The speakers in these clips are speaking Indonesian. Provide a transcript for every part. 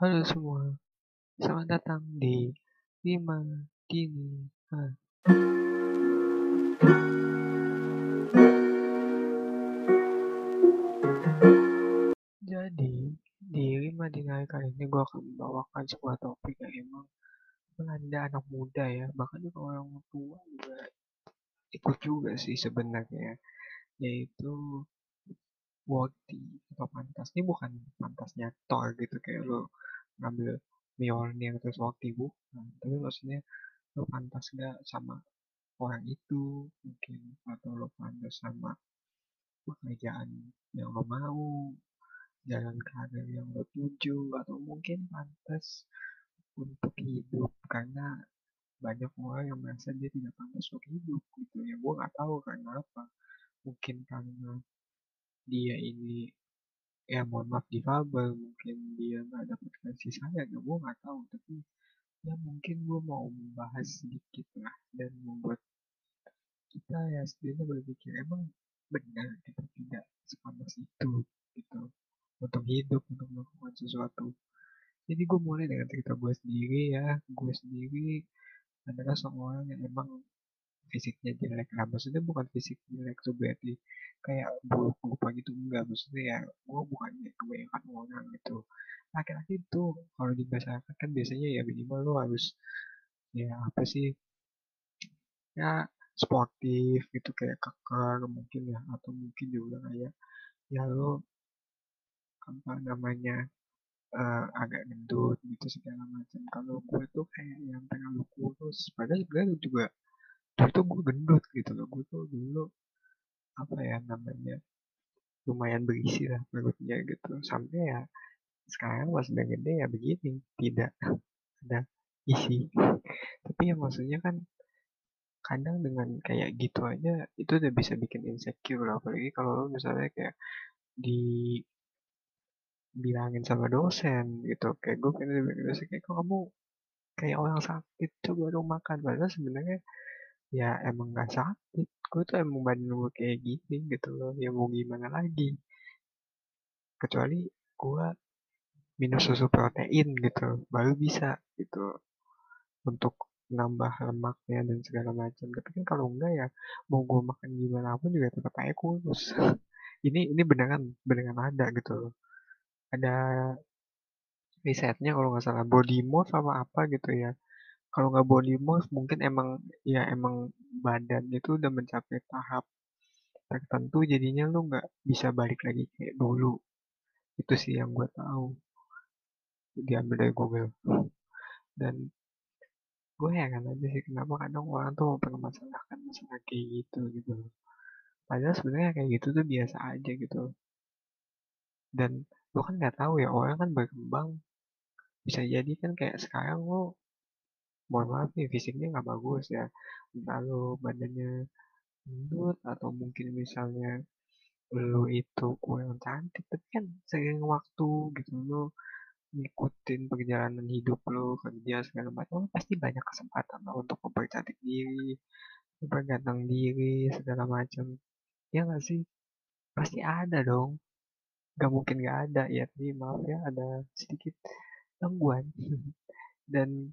Halo semua, selamat datang di Lima Dini Hari. Jadi, di Lima Dini Hari kali ini gue akan membawakan sebuah topik yang emang melanda anak muda ya, bahkan juga orang tua juga ikut juga sih sebenarnya, yaitu worthy atau pantas. Ini bukan pantasnya Thor gitu kayak lo ngambil Mjolnir terus worthy bukan, tapi maksudnya lo pantas gak sama orang itu mungkin atau lo pantas sama pekerjaan yang lo mau jalan karir yang lo tuju atau mungkin pantas untuk hidup. Karena banyak orang yang merasa dia tidak pantas untuk hidup gitu ya. Gue nggak tahu karena apa. Mungkin karena dia ini ya mohon maaf difabel mungkin dia nggak dapat kasih sayang ya gue nggak tahu tapi ya mungkin gue mau membahas sedikit lah dan membuat kita ya setidaknya berpikir emang benar kita tidak sepantas itu gitu untuk hidup untuk melakukan sesuatu? Jadi gue mulai dengan cerita gue sendiri ya gue sendiri adalah seorang yang emang fisiknya jelek. Lah maksudnya bukan fisik jelek tuh berarti kayak buruk lupa gitu enggak. Maksudnya ya gue bukannya kebanyakan orang gitu. Laki-laki itu kalau di masyarakat kan biasanya ya minimal lo harus ya apa sih ya sportif gitu kayak kekar mungkin ya atau mungkin juga kayak ya lo apa namanya uh, agak gendut gitu segala macam. Kalau gue tuh kayak yang terlalu kurus padahal sebenarnya juga dulu tuh gue gendut gitu loh gue tuh dulu apa ya namanya lumayan berisi lah perutnya gitu. Sampai ya sekarang pas udah gede ya begini tidak ada isi. Tapi ya maksudnya kan kadang dengan kayak gitu aja itu udah bisa bikin insecure lah apalagi kalau lo misalnya kayak di bilangin sama dosen gitu. Kayak gue kan bilang dosen kayak kok kamu kayak orang sakit coba dong makan. Padahal sebenarnya ya emang gak sakit. Gue tuh emang badan gue kayak gini gitu loh. Ya mau gimana lagi? Kecuali gue minum susu protein gitu baru bisa gitu untuk nambah lemaknya dan segala macam. Tapi kan kalau enggak ya mau gue makan gimana pun juga tetap aja kurus. Ini ini beneran beneran ada gitu loh. Ada risetnya kalau nggak salah body morph apa apa gitu ya kalau nggak body morph mungkin emang ya emang badan itu udah mencapai tahap tertentu jadinya lu nggak bisa balik lagi kayak dulu. Itu sih yang gue tahu. Diambil dari Google. Dan gue heran aja sih kenapa kadang orang tuh mempermasalahkan masalah kayak gitu gitu padahal sebenarnya kayak gitu tuh biasa aja gitu dan lo kan nggak tahu ya orang kan berkembang. Bisa jadi kan kayak sekarang lo mohon maaf nih fisiknya nggak bagus ya. Lo badannya gendut atau mungkin misalnya lo itu kurang cantik tapi kan seiring waktu gitu lo ngikutin perjalanan hidup lo kerja segala macam pasti banyak kesempatan lo untuk mempercantik diri memperganteng diri segala macam. Ya nggak sih? Pasti ada dong. Gak mungkin gak ada ya. Tapi maaf ya ada sedikit gangguan. Dan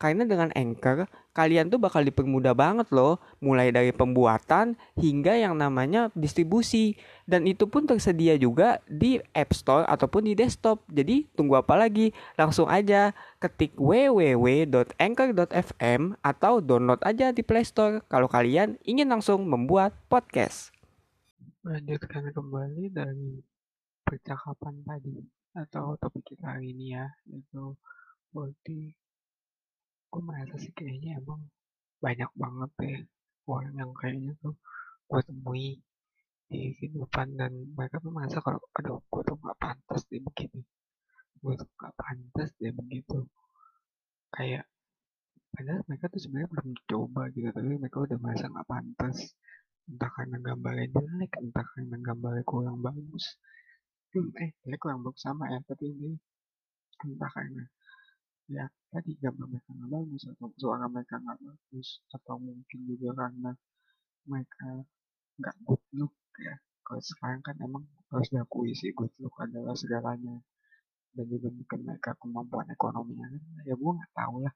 Karena dengan Anchor, kalian tuh bakal dipermudah banget loh, mulai dari pembuatan hingga yang namanya distribusi. Dan itu pun tersedia juga di App Store ataupun di desktop. Jadi tunggu apa lagi? Langsung aja ketik www.anchor.fm atau download aja di Play Store kalau kalian ingin langsung membuat podcast. lanjutkan kembali dari percakapan tadi atau topik kita hari ini ya yaitu berarti gue merasa sih kayaknya emang banyak banget deh orang yang kayaknya tuh gue temui di kehidupan dan mereka tuh merasa kalau aduh gue tuh gak pantas deh begini gue tuh gak pantas deh begitu. Kayak padahal mereka tuh sebenarnya belum coba gitu tapi mereka udah merasa gak pantas. Entah karena gambarnya jelek entah karena gambarnya kurang bagus. Hmm, eh jelek kurang bagus sama ya tapi ini entah karena ya tadi gambar mereka nggak bagus atau suara mereka nggak bagus atau mungkin juga karena mereka nggak good look ya. Kalau sekarang kan emang harus diakui sih good look adalah segalanya. Dan juga mungkin mereka kemampuan ekonominya. Ya gue nggak tahu lah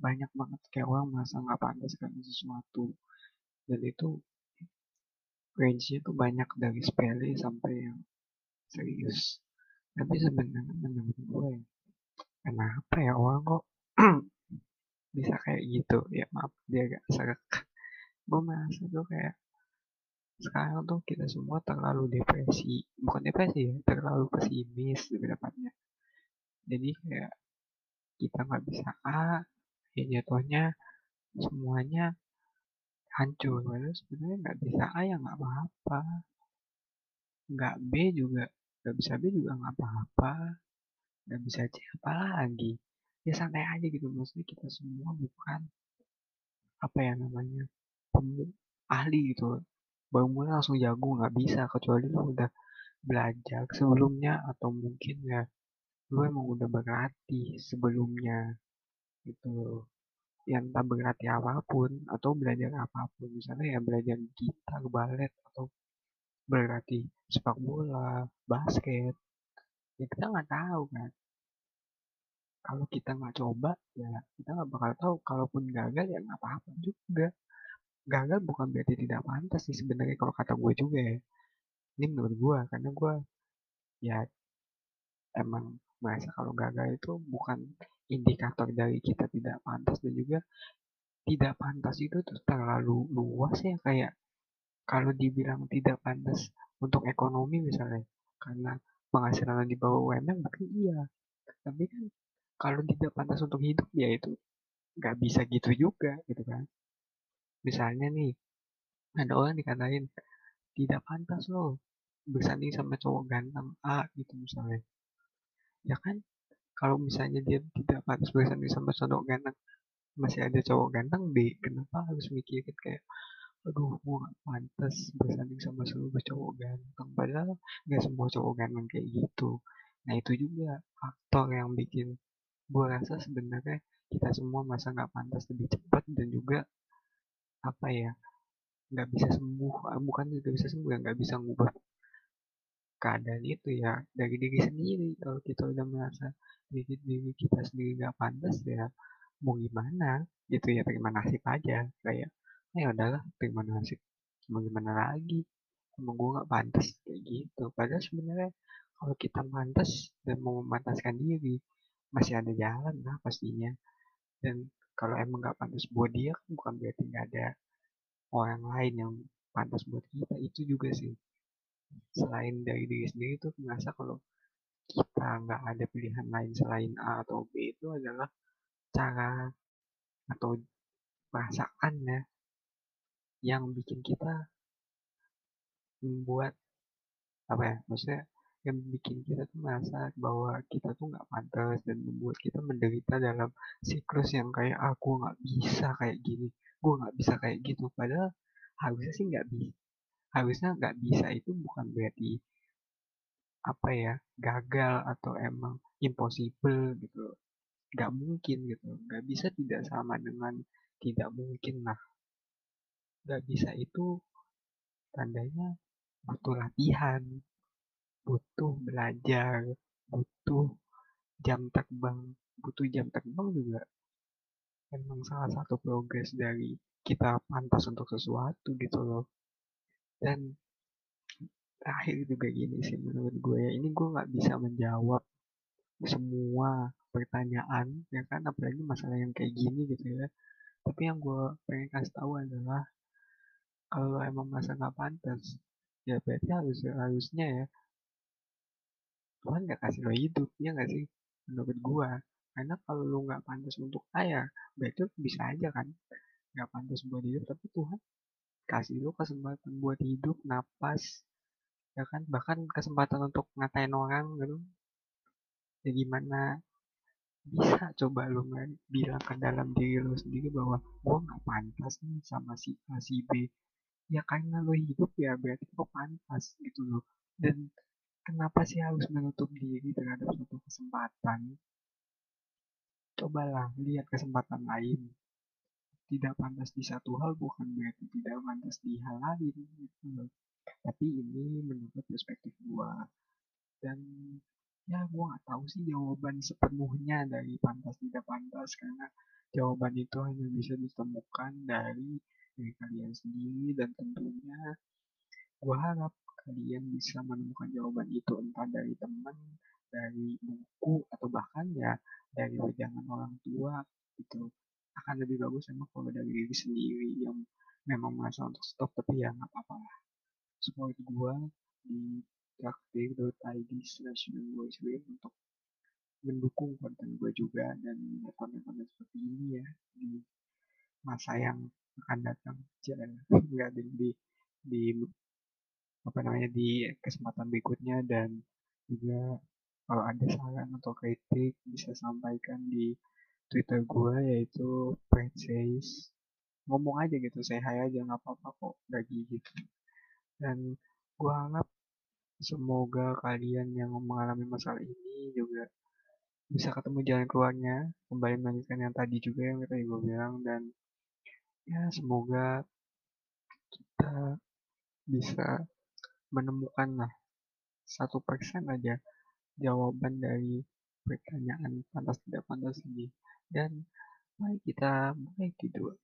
banyak banget kayak orang merasa nggak pantas karena sesuatu. Dan itu range-nya tuh banyak dari sepele sampai yang serius. Tapi sebenarnya menurut gue kenapa ya orang kok bisa kayak gitu? Ya maaf dia agak serak gue merasa tuh kayak sekarang tuh kita semua terlalu depresi. Bukan depresi ya terlalu pesimis lebih tepatnya jadi kayak kita nggak bisa A ya jatuhnya semuanya hancur. Padahal sebenarnya nggak bisa A ya nggak apa-apa. Nggak B juga nggak bisa B juga nggak apa-apa nggak bisa C apa lagi. Ya santai aja gitu maksudnya kita semua bukan apa ya namanya ahli gitu baru mulai langsung jago nggak bisa kecuali lu udah belajar sebelumnya atau mungkin ya lu emang udah berlatih sebelumnya gitu yang tak berlatih apa pun atau belajar apa pun misalnya ya belajar gitar balet atau berlatih sepak bola basket ya kita nggak tahu kan kalau kita nggak coba ya kita nggak bakal tahu. Kalaupun gagal ya nggak apa-apa juga. Gagal bukan berarti tidak pantas sih sebenarnya kalau kata gue juga ya. Ini menurut gue karena gue ya emang merasa kalau gagal itu bukan indikator dari kita tidak pantas dan juga tidak pantas itu tuh terlalu luas ya kayak kalau dibilang tidak pantas untuk ekonomi misalnya karena penghasilan di bawah UMR mungkin iya. Tapi kan kalau tidak pantas untuk hidup ya itu nggak bisa gitu juga gitu kan. Misalnya nih ada orang dikatain tidak pantas loh bersanding sama cowok ganteng A gitu misalnya. Ya kan kalau misalnya dia tidak pantas bersanding sama cowok ganteng masih ada cowok ganteng B kenapa harus mikirin kayak aduh gue gak pantas bersanding sama seluruh cowok ganteng. Padahal gak semua cowok ganteng kayak gitu. Nah itu juga faktor yang bikin gue rasa sebenarnya kita semua masa nggak pantas lebih cepat dan juga apa ya nggak bisa sembuh. Bukan nggak bisa sembuh ya nggak bisa ngubah keadaan itu ya dari diri sendiri. Kalau kita udah merasa diri, diri kita sendiri nggak pantas ya mau gimana? Gitu ya terima nasib aja. Kayak ya udahlah terima nasib mau gimana lagi? Emang gue nggak pantas kayak gitu. Padahal sebenarnya kalau kita pantas dan mau memantaskan diri masih ada jalan lah pastinya. Dan kalau emang nggak pantas buat dia kan bukan berarti nggak ada orang lain yang pantas buat kita. Itu juga sih. Selain dari diri sendiri tuh merasa kalau kita nggak ada pilihan lain selain A atau B itu adalah cara atau perasaan ya yang bikin kita membuat apa ya maksudnya yang bikin kita tuh merasa bahwa kita tuh nggak pantas dan membuat kita menderita dalam siklus yang kayak aku nggak bisa kayak gini gue nggak bisa kayak gitu. Padahal harusnya sih nggak bisa harusnya nggak bisa itu bukan berarti apa ya gagal atau emang impossible gitu nggak mungkin gitu nggak bisa tidak sama dengan tidak mungkin lah nggak bisa itu tandanya butuh latihan butuh belajar butuh jam terbang butuh jam terbang juga emang salah satu progres dari kita pantas untuk sesuatu gitu loh. Dan terakhir juga gini sih menurut gue ya ini gue nggak bisa menjawab semua pertanyaan ya kan? Apalagi masalah yang kayak gini gitu ya. Tapi yang gue pengen kasih tahu adalah kalau emang masa nggak pantas ya berarti harus harusnya ya. Tuhan nggak kasih lo hidup ya nggak sih menurut gue karena kalau lo nggak pantas untuk ayah berarti bisa aja kan nggak pantas buat hidup. Tapi Tuhan kasih lo kesempatan buat hidup napas ya kan? Bahkan kesempatan untuk ngatain orang gitu. Ya gimana? Bisa coba lo bilang ke dalam diri lo sendiri bahwa gue nggak pantas nih sama si A si B ya karena lo hidup ya berarti lo pantas gitu loh. Dan kenapa sih harus menutup diri terhadap suatu kesempatan? Cobalah lihat kesempatan lain. Tidak pantas di satu hal bukan berarti tidak pantas di hal lain gitu tapi ini menurut perspektif gua. Dan ya gua nggak tahu sih jawaban sepenuhnya dari pantas tidak pantas karena jawaban itu hanya bisa ditemukan dari dari kalian sendiri dan tentunya gua harap kalian bisa menemukan jawaban itu entah dari teman dari buku atau bahkan ya dari wejangan orang tua itu akan lebih bagus emang kalau dari diri sendiri yang memang merasa untuk stop tapi ya nggak apa-apa lah. Support gua di traktir.id slash untuk mendukung konten gue juga dan konten-konten seperti ini ya di masa yang akan datang. Jangan nggak di, di di apa namanya di kesempatan berikutnya dan juga kalau ada saran atau kritik bisa sampaikan di Twitter gue yaitu Says ngomong aja gitu saya hai aja nggak apa-apa kok bagi gitu dan gue harap semoga kalian yang mengalami masalah ini juga bisa ketemu jalan keluarnya kembali melanjutkan yang tadi juga yang tadi gue bilang dan ya semoga kita bisa menemukan lah satu persen aja jawaban dari pertanyaan pantas tidak pantas ini. Dan mari kita mulai tidur